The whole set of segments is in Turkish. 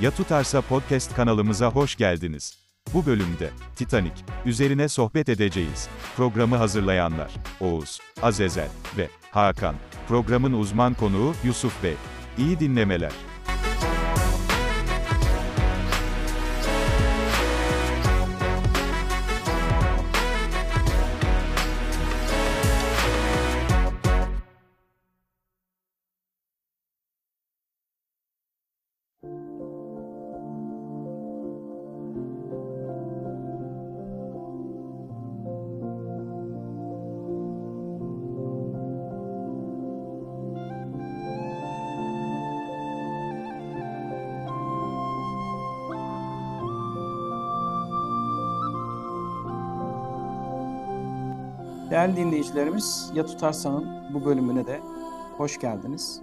Ya Tutarsa Podcast kanalımıza hoş geldiniz. Bu bölümde Titanic üzerine sohbet edeceğiz. Programı hazırlayanlar Oğuz, Azezel ve Hakan. Programın uzman konuğu Yusuf Bey. İyi dinlemeler. Dinleyicilerimiz, Ya Tutarsan'ın bu bölümüne de hoş geldiniz.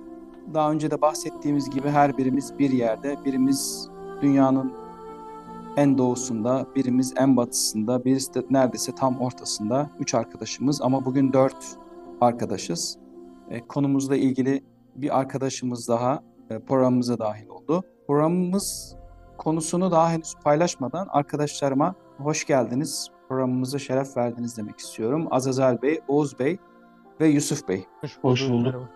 Daha önce de bahsettiğimiz gibi her birimiz bir yerde, birimiz dünyanın en doğusunda, birimiz en batısında, birisi de neredeyse tam ortasında. Üç arkadaşımız ama bugün dört arkadaşız. E, konumuzla ilgili bir arkadaşımız daha e, programımıza dahil oldu. Programımız konusunu daha henüz paylaşmadan arkadaşlarıma hoş geldiniz, programımıza şeref verdiniz demek istiyorum. Azazel Bey, Oğuz Bey ve Yusuf Bey. Hoş bulduk.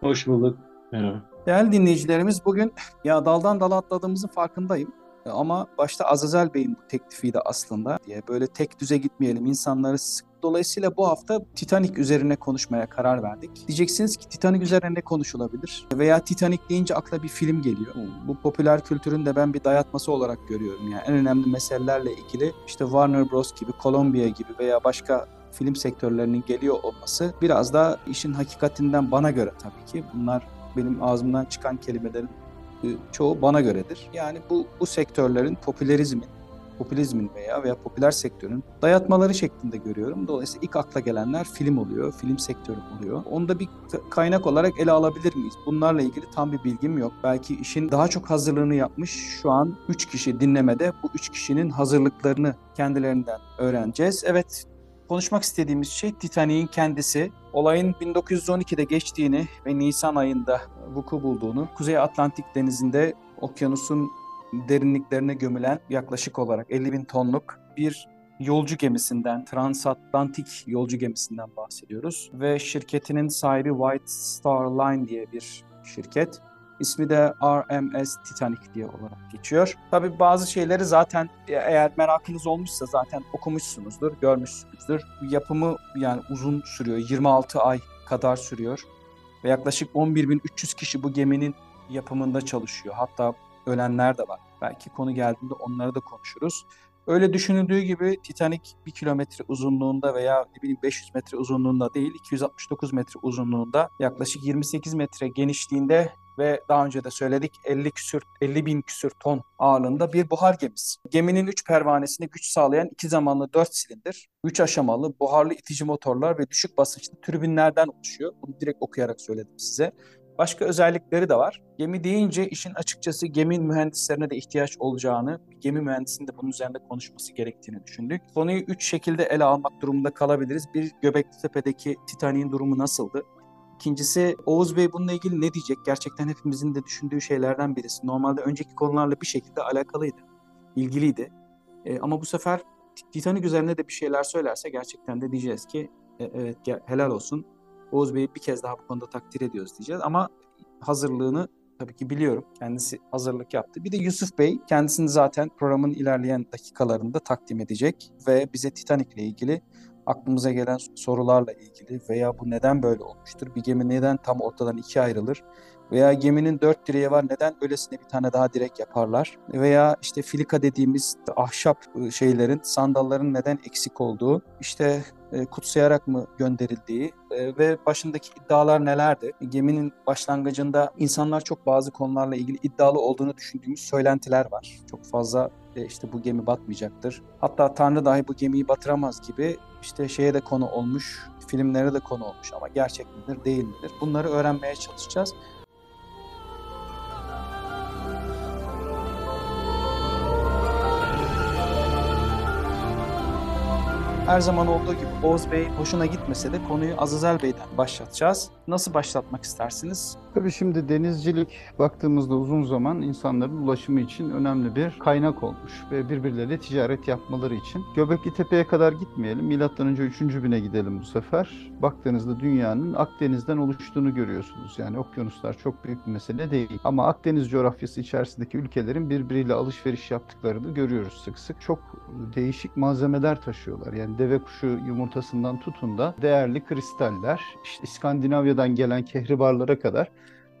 Hoş bulduk. Merhaba. Değerli dinleyicilerimiz bugün ya daldan dala atladığımızın farkındayım. Ama başta Azazel Bey'in bu teklifiydi aslında diye böyle tek düze gitmeyelim insanları sık. Dolayısıyla bu hafta Titanic üzerine konuşmaya karar verdik. Diyeceksiniz ki Titanic üzerine ne konuşulabilir? Veya Titanic deyince akla bir film geliyor. Bu popüler kültürün de ben bir dayatması olarak görüyorum. Yani en önemli meselelerle ilgili işte Warner Bros gibi, Columbia gibi veya başka film sektörlerinin geliyor olması biraz da işin hakikatinden bana göre tabii ki. Bunlar benim ağzımdan çıkan kelimelerin e, çoğu bana göredir. Yani bu bu sektörlerin popülerizmin, popülizmin veya veya popüler sektörün dayatmaları şeklinde görüyorum. Dolayısıyla ilk akla gelenler film oluyor, film sektörü oluyor. Onu da bir kaynak olarak ele alabilir miyiz? Bunlarla ilgili tam bir bilgim yok. Belki işin daha çok hazırlığını yapmış şu an 3 kişi dinlemede bu 3 kişinin hazırlıklarını kendilerinden öğreneceğiz. Evet konuşmak istediğimiz şey Titanic'in kendisi. Olayın 1912'de geçtiğini ve Nisan ayında vuku bulduğunu, Kuzey Atlantik denizinde okyanusun derinliklerine gömülen yaklaşık olarak 50 bin tonluk bir yolcu gemisinden, transatlantik yolcu gemisinden bahsediyoruz. Ve şirketinin sahibi White Star Line diye bir şirket. İsmi de RMS Titanic diye olarak geçiyor. Tabii bazı şeyleri zaten eğer merakınız olmuşsa zaten okumuşsunuzdur, görmüşsünüzdür. Yapımı yani uzun sürüyor. 26 ay kadar sürüyor. Ve yaklaşık 11.300 kişi bu geminin yapımında çalışıyor. Hatta ölenler de var. Belki konu geldiğinde onları da konuşuruz. Öyle düşünüldüğü gibi Titanic 1 kilometre uzunluğunda veya ne bileyim 500 metre uzunluğunda değil 269 metre uzunluğunda yaklaşık 28 metre genişliğinde ve daha önce de söyledik 50 küsür 50 bin küsür ton ağırlığında bir buhar gemisi. Geminin 3 pervanesine güç sağlayan iki zamanlı 4 silindir, 3 aşamalı buharlı itici motorlar ve düşük basınçlı türbinlerden oluşuyor. Bunu direkt okuyarak söyledim size. Başka özellikleri de var. Gemi deyince işin açıkçası gemi mühendislerine de ihtiyaç olacağını, gemi mühendisinin de bunun üzerinde konuşması gerektiğini düşündük. Konuyu üç şekilde ele almak durumunda kalabiliriz. Bir, Göbeklitepe'deki Titanic'in durumu nasıldı? İkincisi Oğuz Bey bununla ilgili ne diyecek? Gerçekten hepimizin de düşündüğü şeylerden birisi. Normalde önceki konularla bir şekilde alakalıydı, ilgiliydi. E, ama bu sefer Titanic üzerine de bir şeyler söylerse gerçekten de diyeceğiz ki e, evet helal olsun. Oğuz Bey'i bir kez daha bu konuda takdir ediyoruz diyeceğiz. Ama hazırlığını tabii ki biliyorum. Kendisi hazırlık yaptı. Bir de Yusuf Bey kendisini zaten programın ilerleyen dakikalarında takdim edecek ve bize Titanic ile ilgili aklımıza gelen sorularla ilgili veya bu neden böyle olmuştur? Bir gemi neden tam ortadan ikiye ayrılır? Veya geminin dört direği var neden öylesine bir tane daha direk yaparlar? Veya işte filika dediğimiz ahşap ıı, şeylerin, sandalların neden eksik olduğu, işte e, kutsayarak mı gönderildiği e, ve başındaki iddialar nelerdi? Geminin başlangıcında insanlar çok bazı konularla ilgili iddialı olduğunu düşündüğümüz söylentiler var. Çok fazla e, işte bu gemi batmayacaktır. Hatta Tanrı dahi bu gemiyi batıramaz gibi işte şeye de konu olmuş, filmlere de konu olmuş ama gerçek midir değil midir? Bunları öğrenmeye çalışacağız. Her zaman olduğu gibi Oğuz Bey hoşuna gitmese de konuyu Azazel Bey'den başlatacağız. Nasıl başlatmak istersiniz? Tabii şimdi denizcilik baktığımızda uzun zaman insanların ulaşımı için önemli bir kaynak olmuş ve birbirleriyle ticaret yapmaları için. Göbekli Tepe'ye kadar gitmeyelim. Milattan önce 3. bine gidelim bu sefer. Baktığınızda dünyanın Akdeniz'den oluştuğunu görüyorsunuz. Yani okyanuslar çok büyük bir mesele değil. Ama Akdeniz coğrafyası içerisindeki ülkelerin birbiriyle alışveriş yaptıklarını görüyoruz sık sık. Çok değişik malzemeler taşıyorlar. Yani deve kuşu yumurtasından tutun da değerli kristaller, işte İskandinavya'dan gelen kehribarlara kadar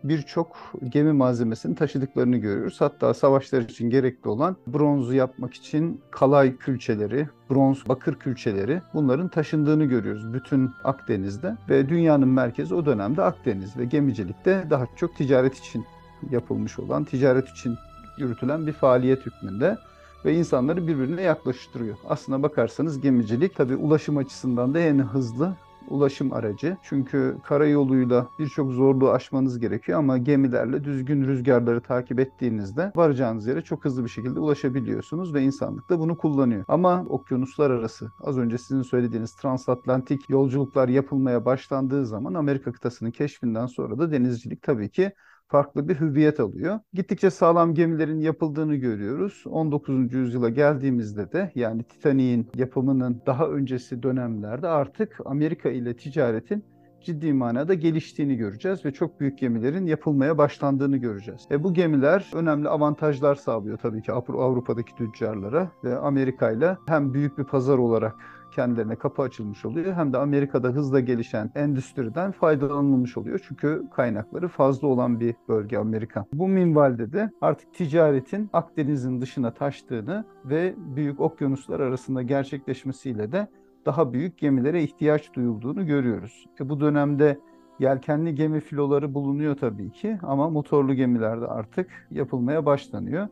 birçok gemi malzemesini taşıdıklarını görüyoruz. Hatta savaşlar için gerekli olan bronzu yapmak için kalay külçeleri, bronz bakır külçeleri bunların taşındığını görüyoruz bütün Akdeniz'de ve dünyanın merkezi o dönemde Akdeniz ve gemicilikte daha çok ticaret için yapılmış olan, ticaret için yürütülen bir faaliyet hükmünde ve insanları birbirine yaklaştırıyor. Aslına bakarsanız gemicilik tabii ulaşım açısından da en hızlı ulaşım aracı. Çünkü karayoluyla birçok zorluğu aşmanız gerekiyor ama gemilerle düzgün rüzgarları takip ettiğinizde varacağınız yere çok hızlı bir şekilde ulaşabiliyorsunuz ve insanlık da bunu kullanıyor. Ama okyanuslar arası az önce sizin söylediğiniz transatlantik yolculuklar yapılmaya başlandığı zaman Amerika kıtasının keşfinden sonra da denizcilik tabii ki farklı bir hüviyet alıyor. Gittikçe sağlam gemilerin yapıldığını görüyoruz. 19. yüzyıla geldiğimizde de yani Titanic'in yapımının daha öncesi dönemlerde artık Amerika ile ticaretin ciddi manada geliştiğini göreceğiz ve çok büyük gemilerin yapılmaya başlandığını göreceğiz. E bu gemiler önemli avantajlar sağlıyor tabii ki Avrupa'daki tüccarlara ve Amerika ile hem büyük bir pazar olarak kendilerine kapı açılmış oluyor. Hem de Amerika'da hızla gelişen endüstriden faydalanılmış oluyor. Çünkü kaynakları fazla olan bir bölge Amerika. Bu minvalde de artık ticaretin Akdeniz'in dışına taştığını ve büyük okyanuslar arasında gerçekleşmesiyle de daha büyük gemilere ihtiyaç duyulduğunu görüyoruz. E bu dönemde yelkenli gemi filoları bulunuyor tabii ki ama motorlu gemilerde artık yapılmaya başlanıyor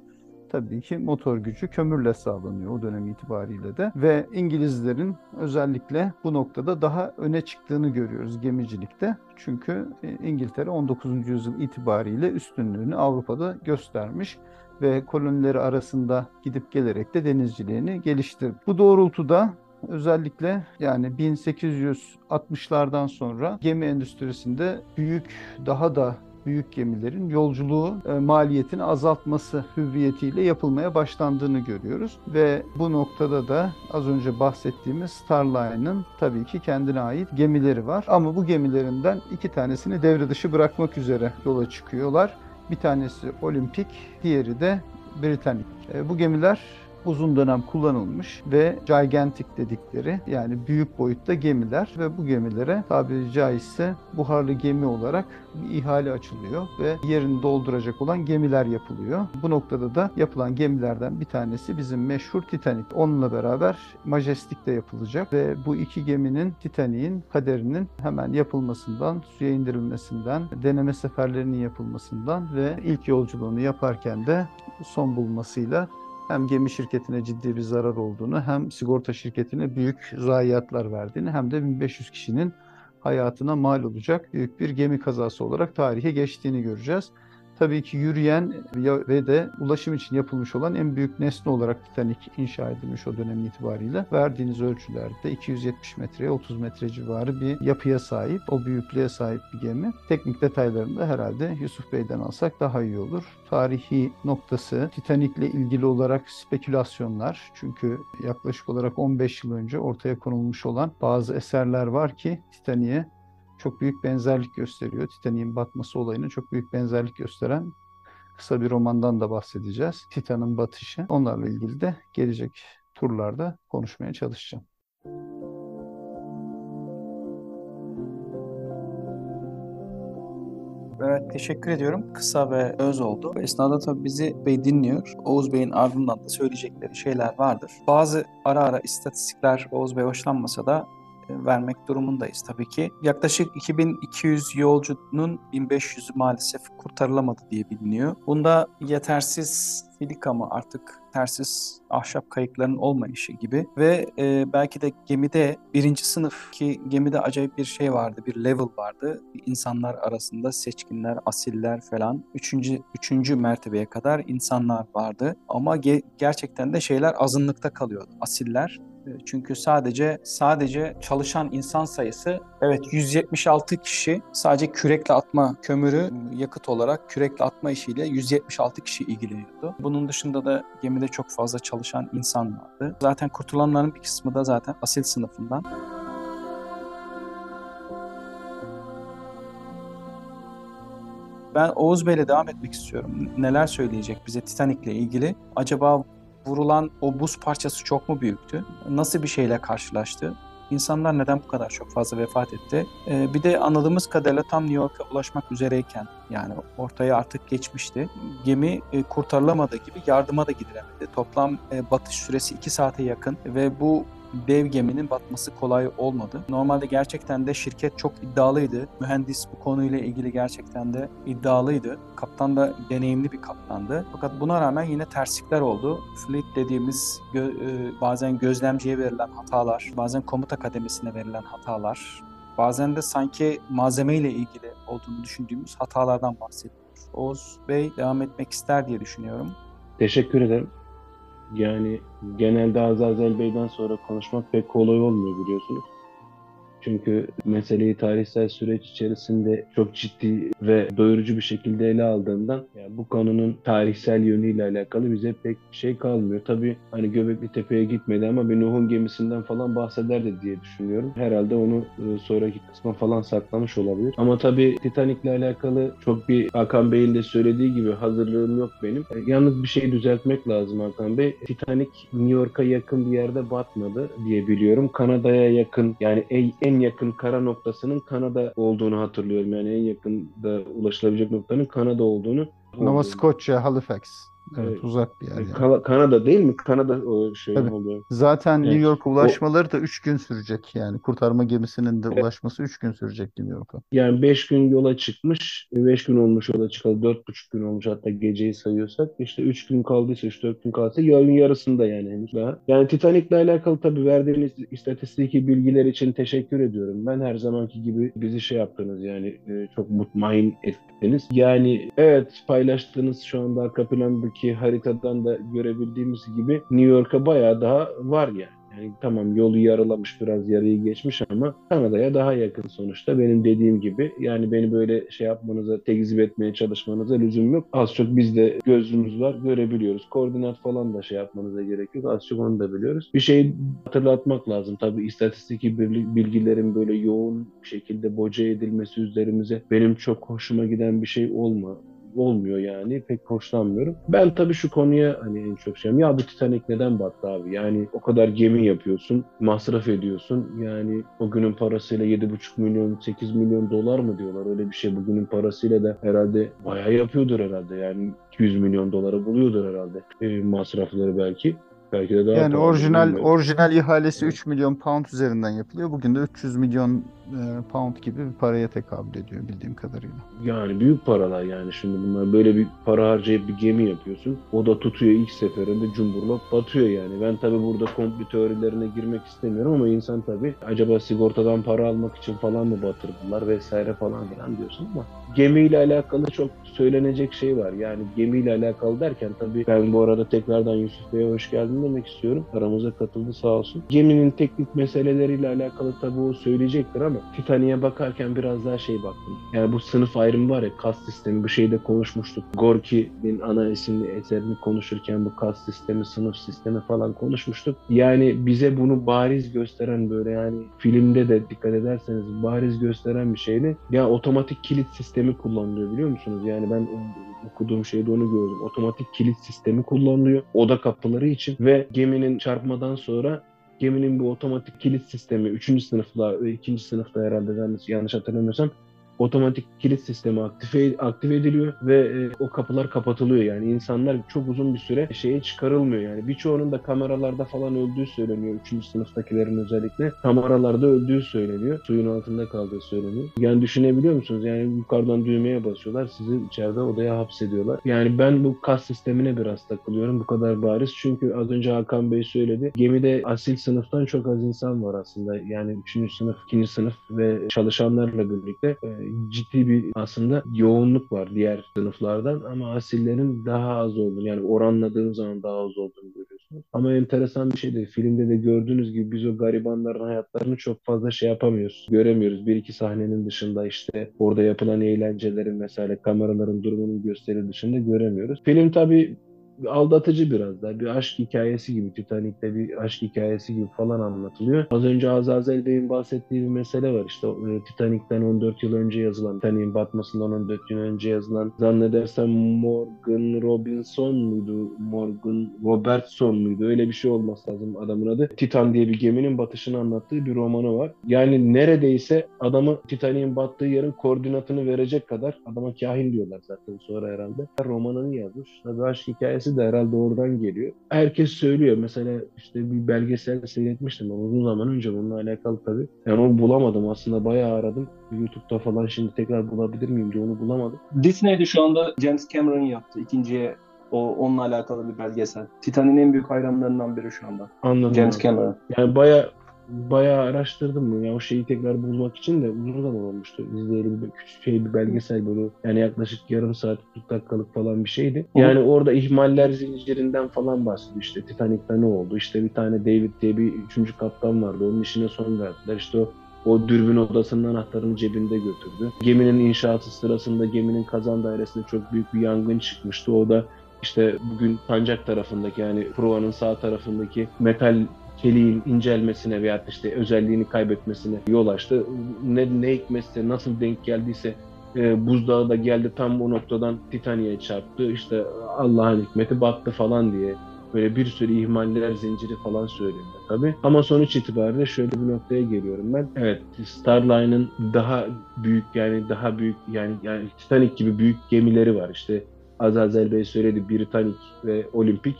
tabii ki motor gücü kömürle sağlanıyor o dönem itibariyle de. Ve İngilizlerin özellikle bu noktada daha öne çıktığını görüyoruz gemicilikte. Çünkü e, İngiltere 19. yüzyıl itibariyle üstünlüğünü Avrupa'da göstermiş ve kolonileri arasında gidip gelerek de denizciliğini geliştirdi. Bu doğrultuda özellikle yani 1860'lardan sonra gemi endüstrisinde büyük daha da büyük gemilerin yolculuğu e, maliyetini azaltması hüviyetiyle yapılmaya başlandığını görüyoruz. Ve bu noktada da az önce bahsettiğimiz Starline'ın tabii ki kendine ait gemileri var. Ama bu gemilerinden iki tanesini devre dışı bırakmak üzere yola çıkıyorlar. Bir tanesi Olimpik, diğeri de Britannic. E, bu gemiler uzun dönem kullanılmış ve gigantic dedikleri yani büyük boyutta gemiler ve bu gemilere tabiri caizse buharlı gemi olarak bir ihale açılıyor ve yerini dolduracak olan gemiler yapılıyor. Bu noktada da yapılan gemilerden bir tanesi bizim meşhur Titanic. Onunla beraber Majestic de yapılacak ve bu iki geminin Titanic'in kaderinin hemen yapılmasından, suya indirilmesinden, deneme seferlerinin yapılmasından ve ilk yolculuğunu yaparken de son bulmasıyla hem gemi şirketine ciddi bir zarar olduğunu hem sigorta şirketine büyük zayiatlar verdiğini hem de 1500 kişinin hayatına mal olacak büyük bir gemi kazası olarak tarihe geçtiğini göreceğiz. Tabii ki yürüyen ve de ulaşım için yapılmış olan en büyük nesne olarak Titanic inşa edilmiş o dönem itibariyle. Verdiğiniz ölçülerde 270 metreye 30 metre civarı bir yapıya sahip, o büyüklüğe sahip bir gemi. Teknik detaylarını da herhalde Yusuf Bey'den alsak daha iyi olur. Tarihi noktası Titanic'le ilgili olarak spekülasyonlar. Çünkü yaklaşık olarak 15 yıl önce ortaya konulmuş olan bazı eserler var ki Titanic'e çok büyük benzerlik gösteriyor. Titanic'in batması olayına çok büyük benzerlik gösteren kısa bir romandan da bahsedeceğiz. Titan'ın batışı. Onlarla ilgili de gelecek turlarda konuşmaya çalışacağım. Evet teşekkür ediyorum. Kısa ve öz oldu. Esnada tabii bizi Bey dinliyor. Oğuz Bey'in ardından da söyleyecekleri şeyler vardır. Bazı ara ara istatistikler Oğuz Bey hoşlanmasa da vermek durumundayız tabii ki. Yaklaşık 2200 yolcunun 1500'ü maalesef kurtarılamadı diye biliniyor. Bunda yetersiz filika mı artık tersiz ahşap kayıkların olmayışı gibi ve e, belki de gemide birinci sınıf ki gemide acayip bir şey vardı bir level vardı insanlar arasında seçkinler asiller falan üçüncü, üçüncü mertebeye kadar insanlar vardı ama ge- gerçekten de şeyler azınlıkta kalıyordu asiller çünkü sadece sadece çalışan insan sayısı evet 176 kişi sadece kürekle atma kömürü yakıt olarak kürekle atma işiyle 176 kişi ilgileniyordu. Bunun dışında da gemide çok fazla çalışan insan vardı. Zaten kurtulanların bir kısmı da zaten asil sınıfından. Ben Oğuz Bey'le devam etmek istiyorum. Neler söyleyecek bize Titanic'le ilgili? Acaba vurulan o buz parçası çok mu büyüktü? Nasıl bir şeyle karşılaştı? İnsanlar neden bu kadar çok fazla vefat etti? Ee, bir de anladığımız kadarıyla tam New York'a ulaşmak üzereyken yani ortaya artık geçmişti. Gemi e, kurtarılamadığı gibi yardıma da gidilemedi. Toplam e, batış süresi 2 saate yakın ve bu dev geminin batması kolay olmadı. Normalde gerçekten de şirket çok iddialıydı. Mühendis bu konuyla ilgili gerçekten de iddialıydı. Kaptan da deneyimli bir kaptandı. Fakat buna rağmen yine terslikler oldu. Fleet dediğimiz gö- e, bazen gözlemciye verilen hatalar, bazen komuta kademesine verilen hatalar, bazen de sanki malzemeyle ilgili olduğunu düşündüğümüz hatalardan bahsediyoruz. Oğuz Bey devam etmek ister diye düşünüyorum. Teşekkür ederim. Yani genelde Azazel Bey'den sonra konuşmak pek kolay olmuyor biliyorsunuz. Çünkü meseleyi tarihsel süreç içerisinde çok ciddi ve doyurucu bir şekilde ele aldığından yani bu konunun tarihsel yönüyle alakalı bize pek bir şey kalmıyor. Tabii hani Göbekli Tepe'ye gitmedi ama bir Nuh'un gemisinden falan bahsederdi diye düşünüyorum. Herhalde onu e, sonraki kısma falan saklamış olabilir. Ama tabii Titanic'le alakalı çok bir Hakan Bey'in de söylediği gibi hazırlığım yok benim. E, yalnız bir şey düzeltmek lazım Hakan Bey. Titanic New York'a yakın bir yerde batmadı diye biliyorum. Kanada'ya yakın yani en en yakın kara noktasının Kanada olduğunu hatırlıyorum. Yani en yakında ulaşılabilecek noktanın Kanada olduğunu. Nova Scotia, Halifax. Evet, Evet. uzak bir yer yani. Ka- Kanada değil mi? Kanada o şey Tabii. oluyor. Zaten New Evet. York'a ulaşmaları da 3 gün sürecek yani. Kurtarma gemisinin de Evet. ulaşması 3 gün sürecek New York'a. Yani 5 gün yola çıkmış. 5 gün olmuş yola çıkalı. 4,5 gün olmuş hatta geceyi sayıyorsak. işte 3 gün kaldıysa 3-4 gün kaldıysa yolun yarısında yani henüz daha. Yani Titanic'le alakalı tabii verdiğiniz istatistiki bilgiler için teşekkür ediyorum. Ben her zamanki gibi bizi şey yaptınız yani e, çok mutmain ettiniz. Yani evet paylaştığınız şu anda arka plandaki haritadan da görebildiğimiz gibi New York'a bayağı daha var yani. Yani tamam yolu yarılamış biraz yarıyı geçmiş ama Kanada'ya daha yakın sonuçta benim dediğim gibi. Yani beni böyle şey yapmanıza, tekzip etmeye çalışmanıza lüzum yok. Az çok bizde gözümüz var, görebiliyoruz. Koordinat falan da şey yapmanıza gerek yok. Az çok onu da biliyoruz. Bir şey hatırlatmak lazım. Tabii istatistiki bilgilerin böyle yoğun şekilde boca edilmesi üzerimize benim çok hoşuma giden bir şey olma olmuyor yani. Pek hoşlanmıyorum. Ben tabii şu konuya hani en çok şeyim. Ya bu Titanic neden battı abi? Yani o kadar gemi yapıyorsun, masraf ediyorsun. Yani o günün parasıyla 7,5 milyon, 8 milyon dolar mı diyorlar? Öyle bir şey bugünün parasıyla da herhalde bayağı yapıyordur herhalde. Yani 200 milyon dolara buluyordur herhalde e, masrafları belki. Belki de daha Yani orijinal orijinal ihalesi Evet. 3 milyon pound üzerinden yapılıyor. Bugün de 300 milyon e, pound gibi bir paraya tekabül ediyor bildiğim kadarıyla. Yani büyük paralar yani şimdi bunlar böyle bir para harcayıp bir gemi yapıyorsun. O da tutuyor ilk seferinde cumburlop batıyor yani. Ben tabii burada komplo teorilerine girmek istemiyorum ama insan tabii acaba sigortadan para almak için falan mı batırdılar vesaire falan filan diyorsun ama gemiyle alakalı çok söylenecek şey var. Yani gemiyle alakalı derken tabii ben bu arada tekrardan Yusuf Bey'e hoş geldin demek istiyorum. Aramıza katıldı sağ olsun. Geminin teknik meseleleriyle alakalı tabii o söyleyecektir ama Titanic'e bakarken biraz daha şey baktım. Yani bu sınıf ayrımı var ya kas sistemi bu şeyde konuşmuştuk. Gorki'nin ana isimli eserini konuşurken bu kas sistemi, sınıf sistemi falan konuşmuştuk. Yani bize bunu bariz gösteren böyle yani filmde de dikkat ederseniz bariz gösteren bir şeydi. Ya otomatik kilit sistemi kullanılıyor biliyor musunuz? Yani ben okuduğum şeyde onu gördüm. Otomatik kilit sistemi kullanılıyor oda kapıları için ve geminin çarpmadan sonra geminin bu otomatik kilit sistemi 3. sınıfla 2. sınıfta herhalde yanlış hatırlamıyorsam otomatik kilit sistemi aktive, aktive ediliyor ve e, o kapılar kapatılıyor. Yani insanlar çok uzun bir süre şeye çıkarılmıyor. Yani birçoğunun da kameralarda falan öldüğü söyleniyor. Üçüncü sınıftakilerin özellikle kameralarda öldüğü söyleniyor. Suyun altında kaldığı söyleniyor. Yani düşünebiliyor musunuz? Yani yukarıdan düğmeye basıyorlar. Sizi içeride odaya hapsediyorlar. Yani ben bu kas sistemine biraz takılıyorum. Bu kadar bariz. Çünkü az önce Hakan Bey söyledi. Gemide asil sınıftan çok az insan var aslında. Yani üçüncü sınıf, ikinci sınıf ve çalışanlarla birlikte e, ciddi bir aslında yoğunluk var diğer sınıflardan ama asillerin daha az olduğunu yani oranladığım zaman daha az olduğunu görüyorsunuz. Ama enteresan bir şey de filmde de gördüğünüz gibi biz o garibanların hayatlarını çok fazla şey yapamıyoruz. Göremiyoruz. Bir iki sahnenin dışında işte orada yapılan eğlencelerin vesaire kameraların durumunun gösteri dışında göremiyoruz. Film tabii aldatıcı biraz da. Bir aşk hikayesi gibi, Titanic'te bir aşk hikayesi gibi falan anlatılıyor. Az önce Azazel Bey'in bahsettiği bir mesele var. İşte e, Titanic'ten 14 yıl önce yazılan, Titanic'in batmasından 14 yıl önce yazılan zannedersem Morgan Robinson muydu? Morgan Robertson muydu? Öyle bir şey olması lazım adamın adı. Titan diye bir geminin batışını anlattığı bir romanı var. Yani neredeyse adamı Titanic'in battığı yerin koordinatını verecek kadar adama kahin diyorlar zaten sonra herhalde. Romanını yazmış. Tabii aşk hikayesi de herhalde oradan geliyor. Herkes söylüyor. Mesela işte bir belgesel seyretmiştim ama uzun zaman önce bununla alakalı tabii. Yani onu bulamadım aslında bayağı aradım. YouTube'da falan şimdi tekrar bulabilir miyim diye onu bulamadım. Disney'de şu anda James Cameron yaptı. ikinciye o onunla alakalı bir belgesel. Titan'in en büyük hayranlarından biri şu anda. Anladım. James. Cameron. Yani bayağı bayağı araştırdım bunu. Ya o şeyi tekrar bulmak için de uzun zaman olmuştu. İzleyelim bir küçük şey bir belgesel böyle. Yani yaklaşık yarım saat 40 dakikalık falan bir şeydi. Yani orada ihmaller zincirinden falan bahsediyor. İşte Titanic'te ne oldu? İşte bir tane David diye bir üçüncü kaptan vardı. Onun işine son verdiler. İşte o o dürbün odasının anahtarını cebinde götürdü. Geminin inşaatı sırasında geminin kazan dairesinde çok büyük bir yangın çıkmıştı. O da işte bugün Sancak tarafındaki yani Prova'nın sağ tarafındaki metal çeliğin incelmesine veya işte özelliğini kaybetmesine yol açtı. Ne, ne hikmetse nasıl denk geldiyse e, buzdağı da geldi tam o noktadan Titanic'e çarptı. İşte Allah'ın hikmeti battı falan diye böyle bir sürü ihmaller zinciri falan söylüyorlar tabii. Ama sonuç itibariyle şöyle bir noktaya geliyorum ben. Evet Starline'ın daha büyük yani daha büyük yani yani Titanic gibi büyük gemileri var. İşte Azazel Bey söyledi Britannic ve Olimpik.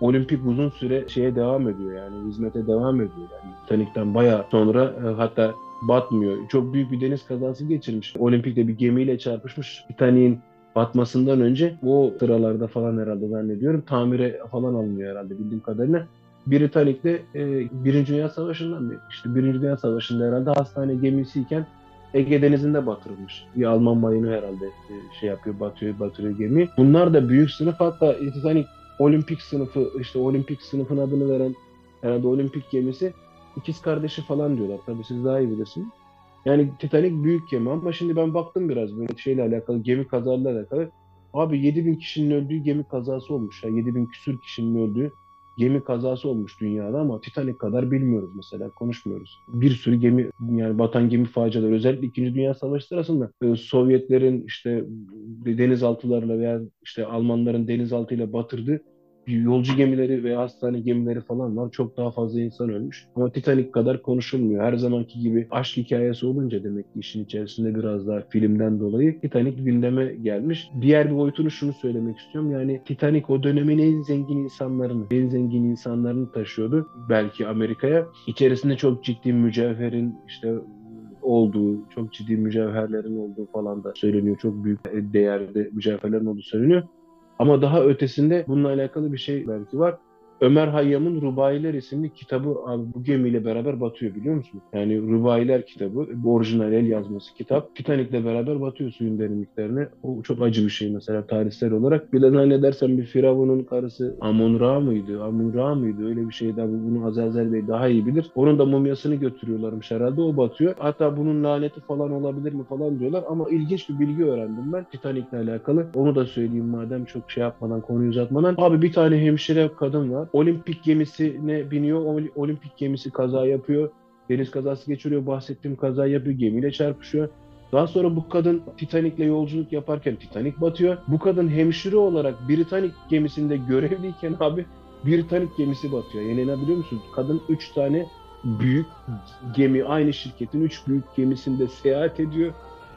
Olimpik uzun süre şeye devam ediyor yani hizmete devam ediyor. Yani Titanic'ten bayağı sonra e, hatta batmıyor. Çok büyük bir deniz kazası geçirmiş. Olimpik'te bir gemiyle çarpışmış. Titanic'in batmasından önce o sıralarda falan herhalde zannediyorum tamire falan alınıyor herhalde bildiğim kadarıyla. Britannic'te e, Birinci Dünya Savaşı'ndan mı? İşte Birinci Dünya Savaşı'nda herhalde hastane gemisiyken Ege Denizi'nde batırılmış. Bir Alman mayını herhalde e, şey yapıyor, batıyor, batırıyor gemi. Bunlar da büyük sınıf hatta Titanic olimpik sınıfı işte olimpik sınıfın adını veren herhalde olimpik gemisi ikiz kardeşi falan diyorlar. Tabii siz daha iyi bilirsiniz. Yani Titanic büyük gemi ama şimdi ben baktım biraz böyle şeyle alakalı gemi kazalarıyla alakalı. Abi 7000 kişinin öldüğü gemi kazası olmuş. Ya 7000 küsür kişinin öldüğü gemi kazası olmuş dünyada ama Titanic kadar bilmiyoruz mesela konuşmuyoruz. Bir sürü gemi yani batan gemi faciaları özellikle 2. Dünya Savaşı sırasında e, Sovyetlerin işte denizaltılarla veya işte Almanların denizaltıyla batırdığı yolcu gemileri veya hastane gemileri falan var. Çok daha fazla insan ölmüş. Ama Titanic kadar konuşulmuyor. Her zamanki gibi aşk hikayesi olunca demek ki işin içerisinde biraz daha filmden dolayı Titanic gündeme gelmiş. Diğer bir boyutunu şunu söylemek istiyorum. Yani Titanic o dönemin en zengin insanlarını, en zengin insanlarını taşıyordu. Belki Amerika'ya. İçerisinde çok ciddi mücevherin işte olduğu, çok ciddi mücevherlerin olduğu falan da söyleniyor. Çok büyük değerde mücevherlerin olduğu söyleniyor. Ama daha ötesinde bununla alakalı bir şey belki var. Ömer Hayyam'ın Rubayiler isimli kitabı abi bu gemiyle beraber batıyor biliyor musun? Yani Rubayiler kitabı, bu orijinal el yazması kitap. Titanic'le beraber batıyor suyun derinliklerine. O çok acı bir şey mesela tarihsel olarak. Bir de zannedersem bir Firavun'un karısı Amon-Ra mıydı? Amun-Ra mıydı? Öyle bir şeydi abi. Bunu Azazel Bey daha iyi bilir. Onun da mumyasını götürüyorlarmış herhalde. O batıyor. Hatta bunun laneti falan olabilir mi falan diyorlar. Ama ilginç bir bilgi öğrendim ben Titanic'le alakalı. Onu da söyleyeyim madem çok şey yapmadan, konuyu uzatmadan. Abi bir tane hemşire kadın var olimpik gemisine biniyor. Olimpik gemisi kaza yapıyor. Deniz kazası geçiriyor. Bahsettiğim kaza yapıyor. Gemiyle çarpışıyor. Daha sonra bu kadın Titanic'le yolculuk yaparken Titanic batıyor. Bu kadın hemşire olarak Britannic gemisinde görevliyken abi Britannic gemisi batıyor. İnanabiliyor musunuz? Kadın 3 tane büyük gemi, aynı şirketin 3 büyük gemisinde seyahat ediyor.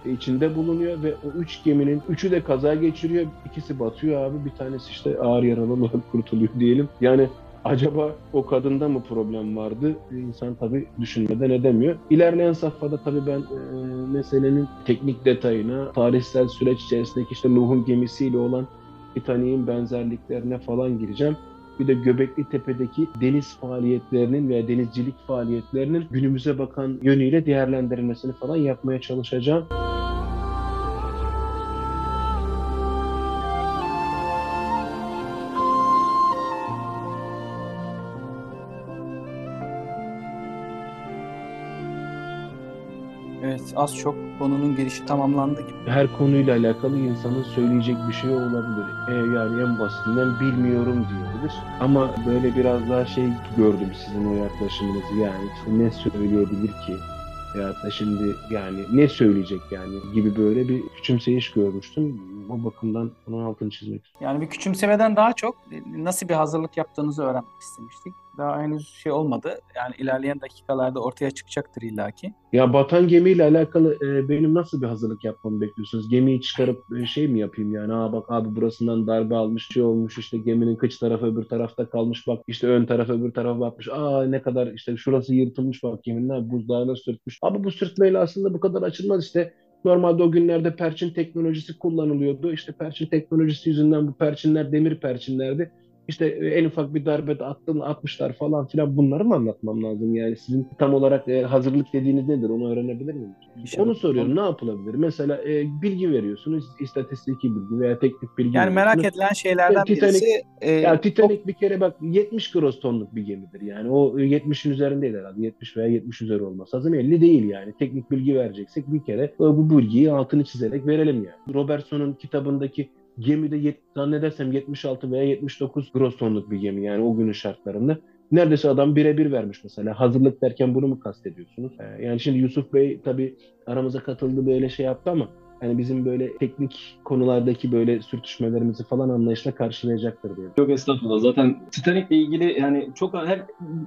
İçinde bulunuyor ve o üç geminin üçü de kaza geçiriyor. İkisi batıyor abi. Bir tanesi işte ağır yaralı olarak kurtuluyor diyelim. Yani acaba o kadında mı problem vardı? İnsan tabii düşünmeden edemiyor. İlerleyen safhada tabii ben e, meselenin teknik detayına, tarihsel süreç içerisindeki işte Nuh'un gemisiyle olan Titanic'in benzerliklerine falan gireceğim. Bir de Göbekli Tepe'deki deniz faaliyetlerinin veya denizcilik faaliyetlerinin günümüze bakan yönüyle değerlendirilmesini falan yapmaya çalışacağım. Az çok konunun girişi tamamlandı gibi. Her konuyla alakalı insanın söyleyecek bir şey olabilir. E, yani en basitinden bilmiyorum diyebilir. Ama böyle biraz daha şey gördüm sizin o yaklaşımınızı. Yani ne söyleyebilir ki? Ya da şimdi yani ne söyleyecek yani gibi böyle bir küçümseyiş görmüştüm. O bakımdan onun altını çizmek istiyorum. Yani bir küçümsemeden daha çok e, nasıl bir hazırlık yaptığınızı öğrenmek istemiştik. Daha henüz şey olmadı. Yani ilerleyen dakikalarda ortaya çıkacaktır illaki. Ya batan gemiyle alakalı e, benim nasıl bir hazırlık yapmamı bekliyorsunuz? Gemiyi çıkarıp e, şey mi yapayım yani? Aa bak abi burasından darbe almış, şey olmuş işte geminin kıç tarafı öbür tarafta kalmış bak işte ön taraf öbür tarafa bakmış. Aa ne kadar işte şurası yırtılmış bak geminin abi buzdağına sürtmüş. Abi bu sürtmeyle aslında bu kadar açılmaz işte. Normalde o günlerde perçin teknolojisi kullanılıyordu. İşte perçin teknolojisi yüzünden bu perçinler demir perçinlerdi. İşte e, en ufak bir darbede attın, atmışlar falan filan bunları mı anlatmam lazım? Yani sizin tam olarak e, hazırlık dediğiniz nedir? Onu öğrenebilir miyim? İnşallah. Onu soruyorum. Ne yapılabilir? Mesela e, bilgi veriyorsunuz. istatistiki bilgi veya teknik bilgi Yani merak edilen şeylerden Ya Titanic- birisi e, Ya Titanic bir kere bak 70 gross tonluk bir gemidir yani. O 70'in üzerindeydi herhalde. 70 veya 70 üzeri olması lazım. 50 değil yani. Teknik bilgi vereceksek bir kere bu bu bilgiyi altını çizerek verelim yani. Robertson'un kitabındaki gemide yet, zannedersem 76 veya 79 gross tonluk bir gemi yani o günün şartlarında. Neredeyse adam birebir vermiş mesela. Hazırlık derken bunu mu kastediyorsunuz? Ee, yani şimdi Yusuf Bey tabii aramıza katıldı böyle şey yaptı ama hani bizim böyle teknik konulardaki böyle sürtüşmelerimizi falan anlayışla karşılayacaktır diye. Yok estağfurullah. Zaten Titanic'le ilgili yani çok her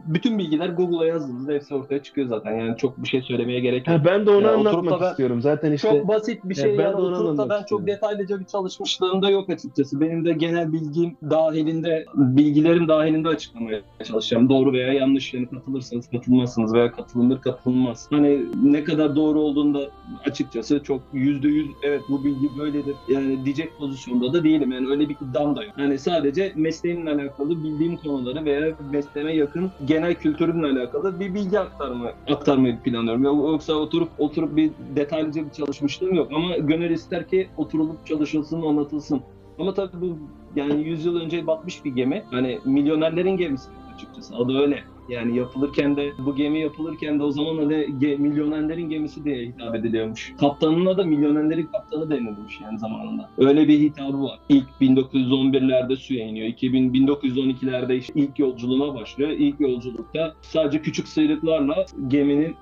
bütün bilgiler Google'a yazdığınızda hepsi ortaya çıkıyor zaten. Yani çok bir şey söylemeye gerek yok. Ha, ben de onu Ya oturup anlatmak ben- istiyorum. Zaten işte Çok basit bir Ya şey ben yani de onu oturup da ben çok istiyorum. detaylıca bir çalışmışlığım da yok açıkçası. Benim de genel bilgim dahilinde, bilgilerim dahilinde açıklamaya çalışacağım. Doğru veya yanlış yani katılırsanız katılmazsınız veya katılınır katılmaz. Hani ne kadar doğru olduğunda açıkçası çok yüzde yüz evet bu bilgi böyledir yani diyecek pozisyonda da değilim. Yani öyle bir iddiam da yok. Yani sadece mesleğimle alakalı bildiğim konuları veya mesleğime yakın genel kültürümle alakalı bir bilgi aktarma, aktarmayı planlıyorum. Yoksa oturup oturup bir detaylıca bir çalışmışlığım yok. Ama gönül ister ki oturulup çalışılsın, anlatılsın. Ama tabii bu yani 100 yıl önce batmış bir gemi. Hani milyonerlerin gemisi açıkçası. Adı öyle. Yani yapılırken de bu gemi yapılırken de o zaman da ge- milyonerlerin gemisi diye hitap ediliyormuş. Kaptanına da milyonerlerin kaptanı denilmiş yani zamanında. Öyle bir hitabı var. İlk 1911'lerde suya iniyor. 2000, 1912'lerde işte ilk yolculuğuna başlıyor. İlk yolculukta sadece küçük sıyrıklarla geminin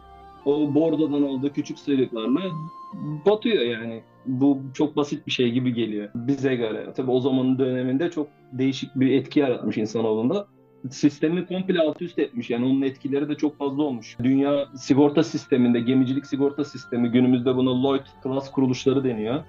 o bordodan aldığı küçük sıyrıklarla batıyor yani. Bu çok basit bir şey gibi geliyor bize göre. Tabii o zamanın döneminde çok değişik bir etki yaratmış insanoğlunda sistemi komple alt üst etmiş. Yani onun etkileri de çok fazla olmuş. Dünya sigorta sisteminde, gemicilik sigorta sistemi günümüzde buna Lloyd Class kuruluşları deniyor.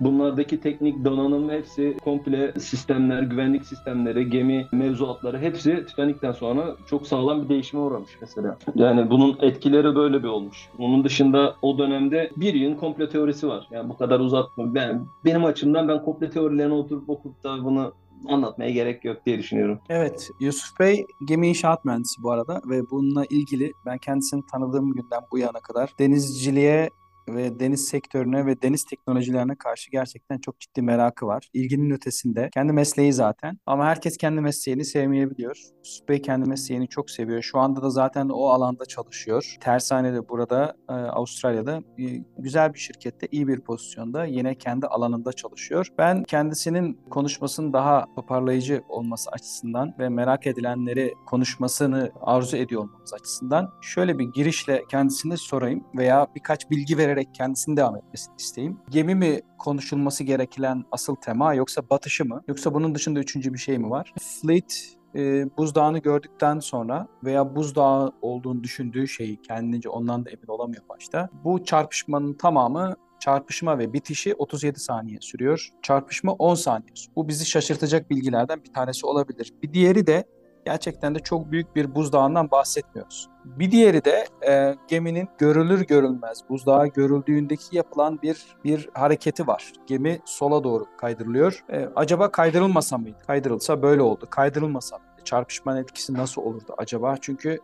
Bunlardaki teknik donanım hepsi komple sistemler, güvenlik sistemleri, gemi mevzuatları hepsi Titanic'ten sonra çok sağlam bir değişime uğramış mesela. Yani bunun etkileri böyle bir olmuş. Onun dışında o dönemde bir yığın komple teorisi var. Yani bu kadar uzatma. Ben, benim açımdan ben komple teorilerini oturup okup da bunu anlatmaya gerek yok diye düşünüyorum. Evet, Yusuf Bey gemi inşaat mühendisi bu arada ve bununla ilgili ben kendisini tanıdığım günden bu yana kadar denizciliğe ve deniz sektörüne ve deniz teknolojilerine karşı gerçekten çok ciddi merakı var. İlginin ötesinde. Kendi mesleği zaten. Ama herkes kendi mesleğini sevmeyebiliyor. Yusuf Bey kendi mesleğini çok seviyor. Şu anda da zaten o alanda çalışıyor. Tersane'de burada e, Avustralya'da e, güzel bir şirkette iyi bir pozisyonda yine kendi alanında çalışıyor. Ben kendisinin konuşmasının daha toparlayıcı olması açısından ve merak edilenleri konuşmasını arzu ediyor olmamız açısından şöyle bir girişle kendisine sorayım veya birkaç bilgi vererek kendisini devam etmesini isteyeyim. Gemi mi konuşulması gereken asıl tema yoksa batışı mı? Yoksa bunun dışında üçüncü bir şey mi var? Fleet e, buzdağını gördükten sonra veya buzdağı olduğunu düşündüğü şeyi kendince ondan da emin olamıyor başta. Bu çarpışmanın tamamı çarpışma ve bitişi 37 saniye sürüyor. Çarpışma 10 saniye. Bu bizi şaşırtacak bilgilerden bir tanesi olabilir. Bir diğeri de gerçekten de çok büyük bir buzdağından bahsetmiyoruz. Bir diğeri de e, geminin görülür görülmez buzdağı görüldüğündeki yapılan bir bir hareketi var. Gemi sola doğru kaydırılıyor. E, acaba kaydırılmasa mıydı? Kaydırılsa böyle oldu. Kaydırılmasa mıydı? Çarpışmanın etkisi nasıl olurdu acaba? Çünkü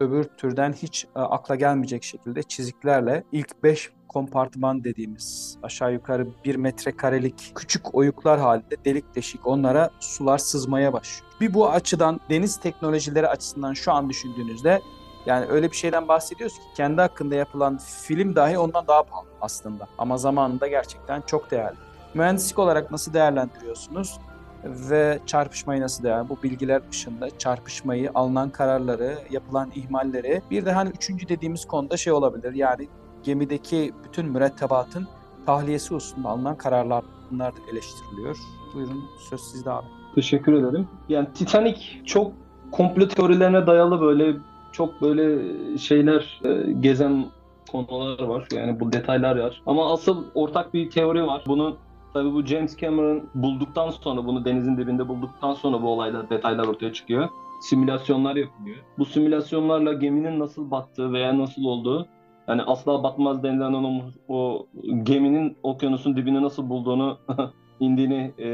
öbür türden hiç e, akla gelmeyecek şekilde çiziklerle ilk 5 kompartman dediğimiz aşağı yukarı 1 metrekarelik küçük oyuklar halinde delik deşik onlara sular sızmaya başlıyor. Bir bu açıdan deniz teknolojileri açısından şu an düşündüğünüzde yani öyle bir şeyden bahsediyoruz ki kendi hakkında yapılan film dahi ondan daha pahalı aslında. Ama zamanında gerçekten çok değerli. Mühendislik olarak nasıl değerlendiriyorsunuz? Ve çarpışmayı nasıl değer? Bu bilgiler dışında çarpışmayı, alınan kararları, yapılan ihmalleri. Bir de hani üçüncü dediğimiz konuda şey olabilir. Yani gemideki bütün mürettebatın tahliyesi hususunda alınan kararlar bunlar da eleştiriliyor. Buyurun söz sizde abi. Teşekkür ederim. Yani Titanic çok komplo teorilerine dayalı böyle çok böyle şeyler e, gezen konular var. Yani bu detaylar var. Ama asıl ortak bir teori var. Bunu tabii bu James Cameron bulduktan sonra bunu denizin dibinde bulduktan sonra bu olaylar detaylar ortaya çıkıyor. Simülasyonlar yapılıyor. Bu simülasyonlarla geminin nasıl battığı veya nasıl olduğu yani asla batmaz denilen o, o geminin okyanusun dibini nasıl bulduğunu indiğini e,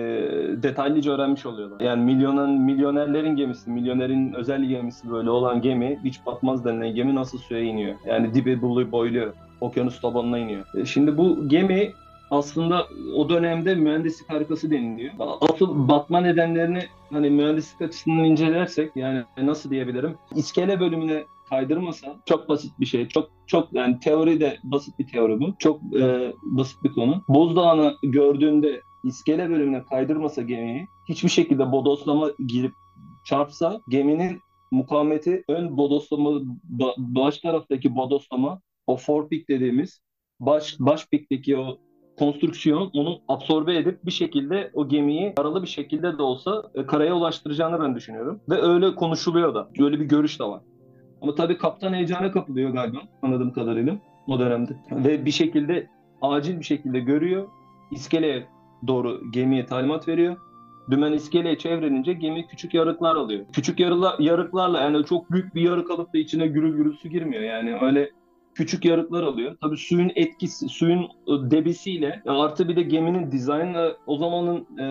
detaylıca öğrenmiş oluyorlar. Yani milyonen, milyonerlerin gemisi, milyonerin özel gemisi böyle olan gemi, hiç batmaz denilen gemi nasıl suya iniyor? Yani dibi buluyor, boyluyor, okyanus tabanına iniyor. E, şimdi bu gemi aslında o dönemde mühendislik harikası deniliyor. Asıl batma nedenlerini hani mühendislik açısından incelersek yani nasıl diyebilirim? İskele bölümüne kaydırmasa çok basit bir şey. Çok çok yani teori de basit bir teori bu. Çok e, basit bir konu. Bozdağını gördüğünde iskele bölümüne kaydırmasa gemiyi hiçbir şekilde bodoslama girip çarpsa geminin mukavemeti ön bodoslama baş taraftaki bodoslama o forepik dediğimiz baş baş pikteki o konstrüksiyon onu absorbe edip bir şekilde o gemiyi yaralı bir şekilde de olsa e, karaya ulaştıracağını ben düşünüyorum. Ve öyle konuşuluyor da. Öyle bir görüş de var. Ama tabii kaptan heyecana kapılıyor galiba anladığım kadarıyla o dönemde. Ve bir şekilde acil bir şekilde görüyor. İskeleye doğru gemiye talimat veriyor. Dümen iskeleye çevrilince gemi küçük yarıklar alıyor. Küçük yarıla, yarıklarla yani çok büyük bir yarık alıp da içine gürül gürül su girmiyor. Yani öyle küçük yarıklar alıyor. Tabii suyun etkisi, suyun ıı, debisiyle artı bir de geminin dizaynla o zamanın e,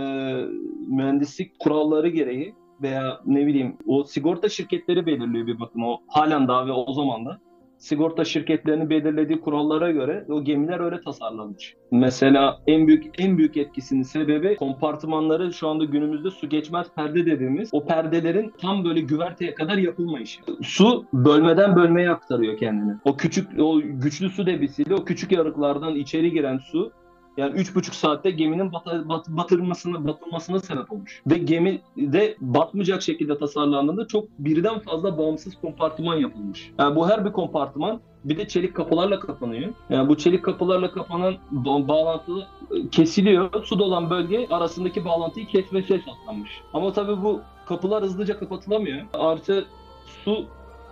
mühendislik kuralları gereği veya ne bileyim o sigorta şirketleri belirliyor bir bakın o halen daha ve o zaman da sigorta şirketlerinin belirlediği kurallara göre o gemiler öyle tasarlanmış. Mesela en büyük en büyük etkisinin sebebi kompartımanları şu anda günümüzde su geçmez perde dediğimiz o perdelerin tam böyle güverteye kadar yapılmayışı. Su bölmeden bölmeye aktarıyor kendini. O küçük o güçlü su debisiyle o küçük yarıklardan içeri giren su yani üç buçuk saatte geminin bat, bat, batırmasına, batılmasına sebep olmuş. Ve gemi de batmayacak şekilde tasarlandığında çok birden fazla bağımsız kompartıman yapılmış. Yani bu her bir kompartıman bir de çelik kapılarla kapanıyor. Yani bu çelik kapılarla kapanan bağlantı e, kesiliyor. Su dolan bölge arasındaki bağlantıyı kesmesi esaslanmış. Ama tabii bu kapılar hızlıca kapatılamıyor. Artı su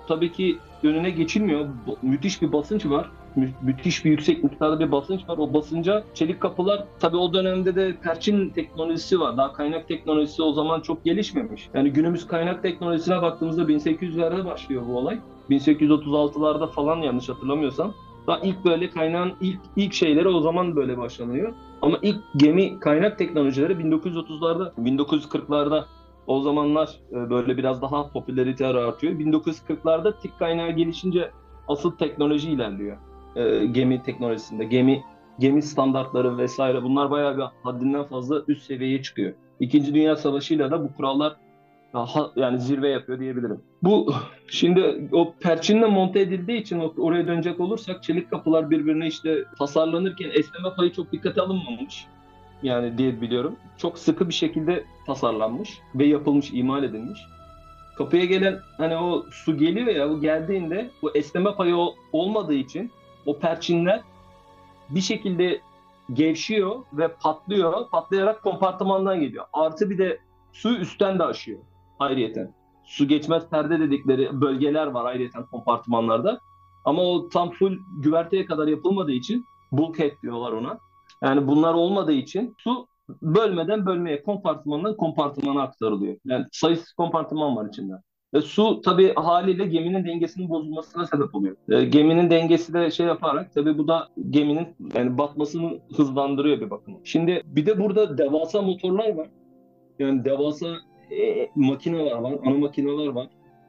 tabii ki önüne geçilmiyor. Müthiş bir basınç var mü- müthiş bir yüksek miktarda bir basınç var. O basınca çelik kapılar tabii o dönemde de perçin teknolojisi var. Daha kaynak teknolojisi o zaman çok gelişmemiş. Yani günümüz kaynak teknolojisine baktığımızda 1800'lerde başlıyor bu olay. 1836'larda falan yanlış hatırlamıyorsam. Daha ilk böyle kaynağın ilk ilk şeyleri o zaman böyle başlanıyor. Ama ilk gemi kaynak teknolojileri 1930'larda, 1940'larda o zamanlar e, böyle biraz daha popülarite artıyor. 1940'larda tik kaynağı gelişince asıl teknoloji ilerliyor e, gemi teknolojisinde, gemi gemi standartları vesaire bunlar bayağı bir haddinden fazla üst seviyeye çıkıyor. İkinci Dünya Savaşı'yla da bu kurallar yani zirve yapıyor diyebilirim. Bu şimdi o perçinle monte edildiği için oraya dönecek olursak çelik kapılar birbirine işte tasarlanırken esneme payı çok dikkate alınmamış. Yani diye biliyorum. Çok sıkı bir şekilde tasarlanmış ve yapılmış, imal edilmiş. Kapıya gelen hani o su geliyor ya o geldiğinde bu esneme payı olmadığı için o perçinler bir şekilde gevşiyor ve patlıyor. Patlayarak kompartımandan geliyor. Artı bir de su üstten de aşıyor ayrıyeten. Su geçmez perde dedikleri bölgeler var ayrıyeten kompartımanlarda. Ama o tam full güverteye kadar yapılmadığı için Bulkhead diyorlar ona. Yani bunlar olmadığı için su bölmeden bölmeye, kompartımandan kompartımana aktarılıyor. Yani sayısız kompartıman var içinde. E, su tabii haliyle geminin dengesinin bozulmasına sebep oluyor. E, geminin dengesi de şey yaparak tabii bu da geminin yani batmasını hızlandırıyor bir bakıma. Şimdi bir de burada devasa motorlar var. Yani devasa e, makineler var, ana makineler var.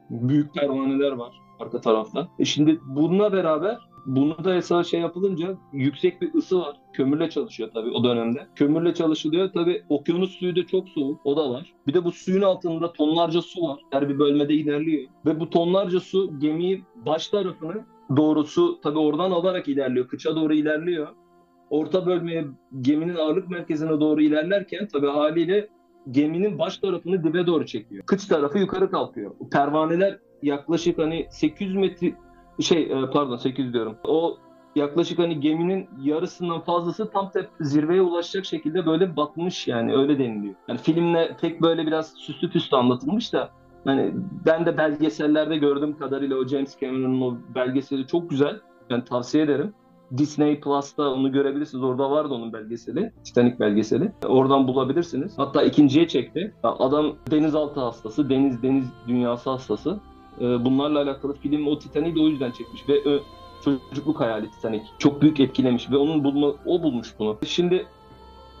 Büyük pervaneler var arka tarafta. E şimdi bununla beraber bunu da esas şey yapılınca yüksek bir ısı var. Kömürle çalışıyor tabii o dönemde. Kömürle çalışılıyor. Tabii okyanus suyu da çok soğuk. O da var. Bir de bu suyun altında tonlarca su var. Her bir bölmede ilerliyor. Ve bu tonlarca su gemiyi baş tarafını doğrusu tabii oradan alarak ilerliyor. Kıça doğru ilerliyor. Orta bölmeye geminin ağırlık merkezine doğru ilerlerken tabii haliyle geminin baş tarafını dibe doğru çekiyor. Kıç tarafı yukarı kalkıyor. Pervaneler yaklaşık hani 800 metre şey e, pardon 800 diyorum. O yaklaşık hani geminin yarısından fazlası tam tep zirveye ulaşacak şekilde böyle batmış yani öyle deniliyor. Yani filmle pek böyle biraz süslü püslü anlatılmış da hani ben de belgesellerde gördüğüm kadarıyla o James Cameron'ın o belgeseli çok güzel. Ben tavsiye ederim. Disney Plus'ta onu görebilirsiniz. Orada vardı onun belgeseli. Titanic belgeseli. Oradan bulabilirsiniz. Hatta ikinciye çekti. Adam denizaltı hastası, deniz deniz dünyası hastası. Ee, bunlarla alakalı film o Titanic'i de o yüzden çekmiş ve çocukluk hayali Titanic. Çok büyük etkilemiş ve onun bulma o bulmuş bunu. Şimdi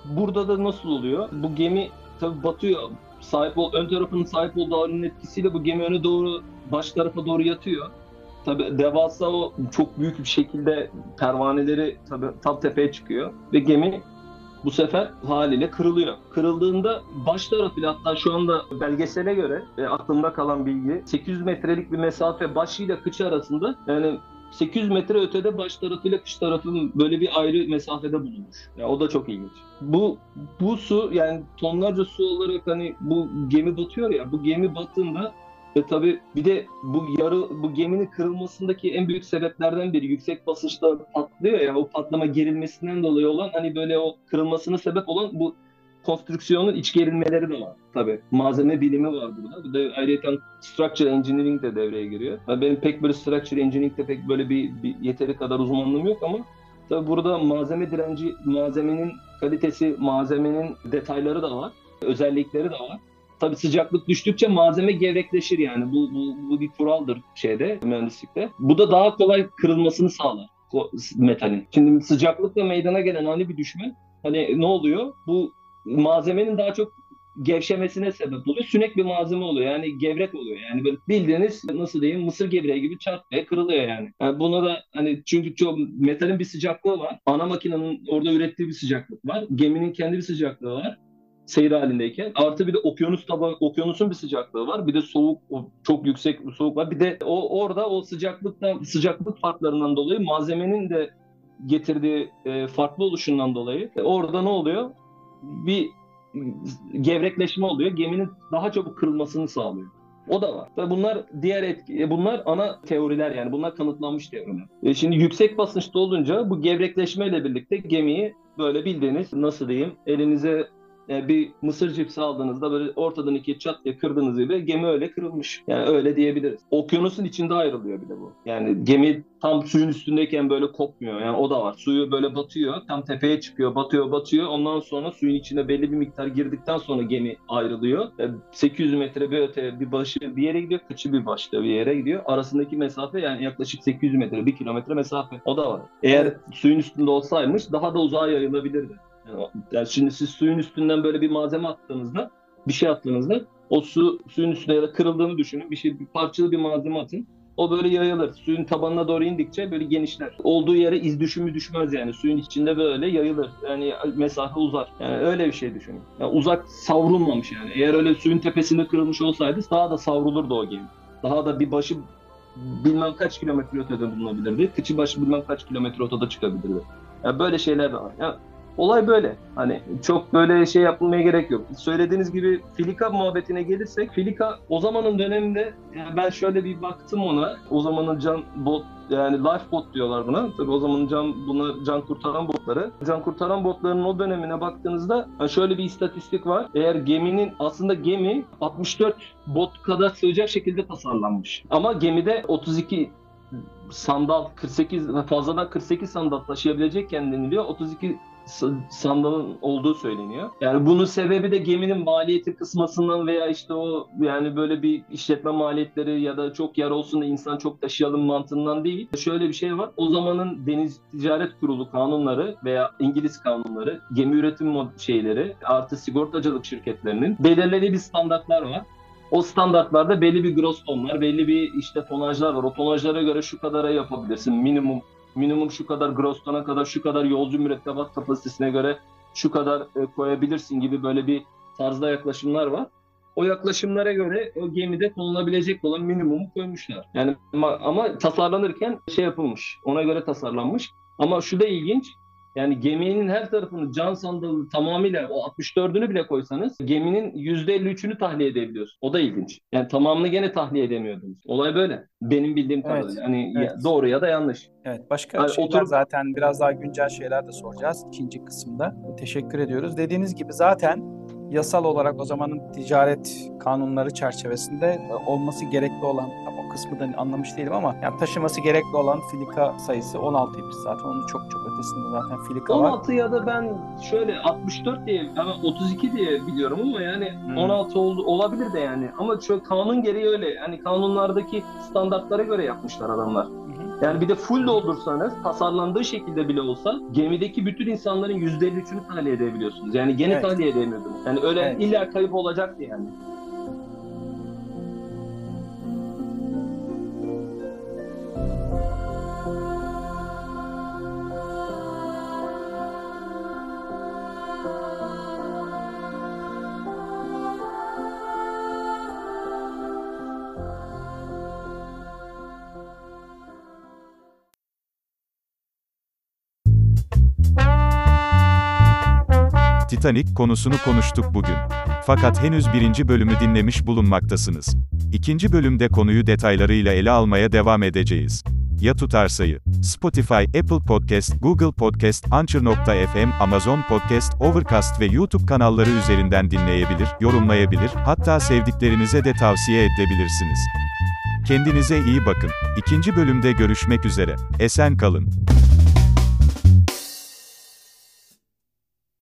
burada da nasıl oluyor? Bu gemi tabii batıyor. Sahip ol, ön tarafının sahip olduğu ağırlığın etkisiyle bu gemi öne doğru baş tarafa doğru yatıyor. Tabii devasa o çok büyük bir şekilde pervaneleri tabii tam tepeye çıkıyor ve gemi bu sefer haliyle kırılıyor. Kırıldığında baş tarafıyla hatta şu anda belgesele göre e, aklımda kalan bilgi 800 metrelik bir mesafe başıyla kıçı arasında yani 800 metre ötede baş tarafıyla kış tarafının böyle bir ayrı mesafede bulunmuş. Yani o da çok ilginç. Bu bu su yani tonlarca su olarak hani bu gemi batıyor ya bu gemi battığında ve tabii bir de bu yarı bu geminin kırılmasındaki en büyük sebeplerden biri yüksek basınçta patlıyor ya o patlama gerilmesinden dolayı olan hani böyle o kırılmasına sebep olan bu konstrüksiyonun iç gerilmeleri de var tabii. Malzeme bilimi var burada. Bir de ayrıca structure engineering de devreye giriyor. Yani benim pek böyle structure engineering'de pek böyle bir, bir yeteri kadar uzmanlığım yok ama tabii burada malzeme direnci, malzemenin kalitesi, malzemenin detayları da var. Özellikleri de var. Tabii sıcaklık düştükçe malzeme gevrekleşir yani. Bu, bu, bu bir kuraldır şeyde, mühendislikte. Bu da daha kolay kırılmasını sağlar metalin. Şimdi sıcaklıkla meydana gelen ani bir düşme hani ne oluyor? Bu malzemenin daha çok gevşemesine sebep oluyor. Sünek bir malzeme oluyor. Yani gevrek oluyor. Yani böyle bildiğiniz nasıl diyeyim mısır gevreği gibi çat ve kırılıyor yani. yani. Buna da hani çünkü çok metalin bir sıcaklığı var. Ana makinenin orada ürettiği bir sıcaklık var. Geminin kendi bir sıcaklığı var seyir halindeyken. Artı bir de okyanus taban, okyanusun bir sıcaklığı var. Bir de soğuk, çok yüksek bir soğuk var. Bir de o orada o sıcaklıktan sıcaklık farklarından dolayı malzemenin de getirdiği e, farklı oluşundan dolayı e, orada ne oluyor? Bir gevrekleşme oluyor. Geminin daha çabuk kırılmasını sağlıyor. O da var. Ve bunlar diğer etki, e, bunlar ana teoriler yani bunlar kanıtlanmış teoriler. E şimdi yüksek basınçta olunca bu gevrekleşmeyle birlikte gemiyi böyle bildiğiniz nasıl diyeyim elinize e, bir mısır cipsi aldığınızda böyle ortadan ikiye çat diye kırdığınız gibi gemi öyle kırılmış. Yani öyle diyebiliriz. Okyanusun içinde ayrılıyor bir de bu. Yani gemi tam suyun üstündeyken böyle kopmuyor. Yani o da var. Suyu böyle batıyor. Tam tepeye çıkıyor. Batıyor batıyor. Ondan sonra suyun içine belli bir miktar girdikten sonra gemi ayrılıyor. 800 e, metre bir öte bir başı bir yere gidiyor. Kıçı bir başka bir yere gidiyor. Arasındaki mesafe yani yaklaşık 800 metre, 1 kilometre mesafe. O da var. Eğer suyun üstünde olsaymış daha da uzağa yayılabilirdi. Yani şimdi siz suyun üstünden böyle bir malzeme attığınızda, bir şey attığınızda o su suyun üstüne ya da kırıldığını düşünün. Bir şey bir parçalı bir malzeme atın. O böyle yayılır. Suyun tabanına doğru indikçe böyle genişler. Olduğu yere iz düşümü düşmez yani. Suyun içinde böyle yayılır. Yani mesafe uzar. Yani öyle bir şey düşünün. Yani uzak savrulmamış yani. Eğer öyle suyun tepesinde kırılmış olsaydı daha da savrulurdu o gemi. Daha da bir başı bilmem kaç kilometre ötede bulunabilirdi. Kıçı başı bilmem kaç kilometre ötede çıkabilirdi. Yani böyle şeyler de var. Yani Olay böyle. Hani çok böyle şey yapılmaya gerek yok. Söylediğiniz gibi Filika muhabbetine gelirsek Filika o zamanın döneminde yani ben şöyle bir baktım ona. O zamanın can bot yani life bot diyorlar buna. Tabii o zamanın can bunlar can kurtaran botları. Can kurtaran botlarının o dönemine baktığınızda yani şöyle bir istatistik var. Eğer geminin aslında gemi 64 bot kadar sığacak şekilde tasarlanmış. Ama gemide 32 sandal 48 fazladan 48 sandal taşıyabilecekken deniliyor. 32 s- sandalın olduğu söyleniyor. Yani bunun sebebi de geminin maliyeti kısmasından veya işte o yani böyle bir işletme maliyetleri ya da çok yer olsun da insan çok taşıyalım mantığından değil. Şöyle bir şey var. O zamanın Deniz Ticaret Kurulu kanunları veya İngiliz kanunları, gemi üretim şeyleri artı sigortacılık şirketlerinin belirlediği bir standartlar var. O standartlarda belli bir gross tonlar, belli bir işte tonajlar var. O tonajlara göre şu kadara yapabilirsin. Minimum minimum şu kadar gross kadar şu kadar yolcu mürettebat kapasitesine göre şu kadar e, koyabilirsin gibi böyle bir tarzda yaklaşımlar var. O yaklaşımlara göre o gemide konulabilecek olan minimumu koymuşlar. Yani ama, ama tasarlanırken şey yapılmış. Ona göre tasarlanmış. Ama şu da ilginç. Yani geminin her tarafını can sandalı tamamıyla o 64'ünü bile koysanız geminin %53'ünü tahliye edebiliyorsun. O da ilginç. Yani tamamını gene tahliye edemiyordunuz. Olay böyle. Benim bildiğim Evet, kadarıyla. Hani evet. ya- doğru ya da yanlış. Evet, başka Yani şeyler oturup- zaten biraz daha güncel şeyler de soracağız ikinci kısımda. Teşekkür ediyoruz. Dediğiniz gibi zaten yasal olarak o zamanın ticaret kanunları çerçevesinde e, olması gerekli olan, o kısmı da anlamış değilim ama yani taşıması gerekli olan filika sayısı 16'ymış zaten. Onun çok çok ötesinde zaten filika var. 16 ya da ben şöyle 64 diye ama 32 diye biliyorum ama yani Hmm. 16 oldu, olabilir de yani. Ama şöyle kanun gereği öyle. Hani kanunlardaki standartlara göre yapmışlar adamlar. Yani bir de full doldursanız tasarlandığı şekilde bile olsa gemideki bütün insanların %53'ünü tahliye edebiliyorsunuz. Yani gene Evet. tahliye edemiyordunuz. Yani öyle Evet. illa kayıp olacaktı yani. Titanic konusunu konuştuk bugün. Fakat henüz birinci bölümü dinlemiş bulunmaktasınız. İkinci bölümde konuyu detaylarıyla ele almaya devam edeceğiz. Ya tutarsayı. Spotify, Apple Podcast, Google Podcast, Anchor.fm, Amazon Podcast, Overcast ve YouTube kanalları üzerinden dinleyebilir, yorumlayabilir, hatta sevdiklerinize de tavsiye edebilirsiniz. Kendinize iyi bakın. İkinci bölümde görüşmek üzere. Esen kalın.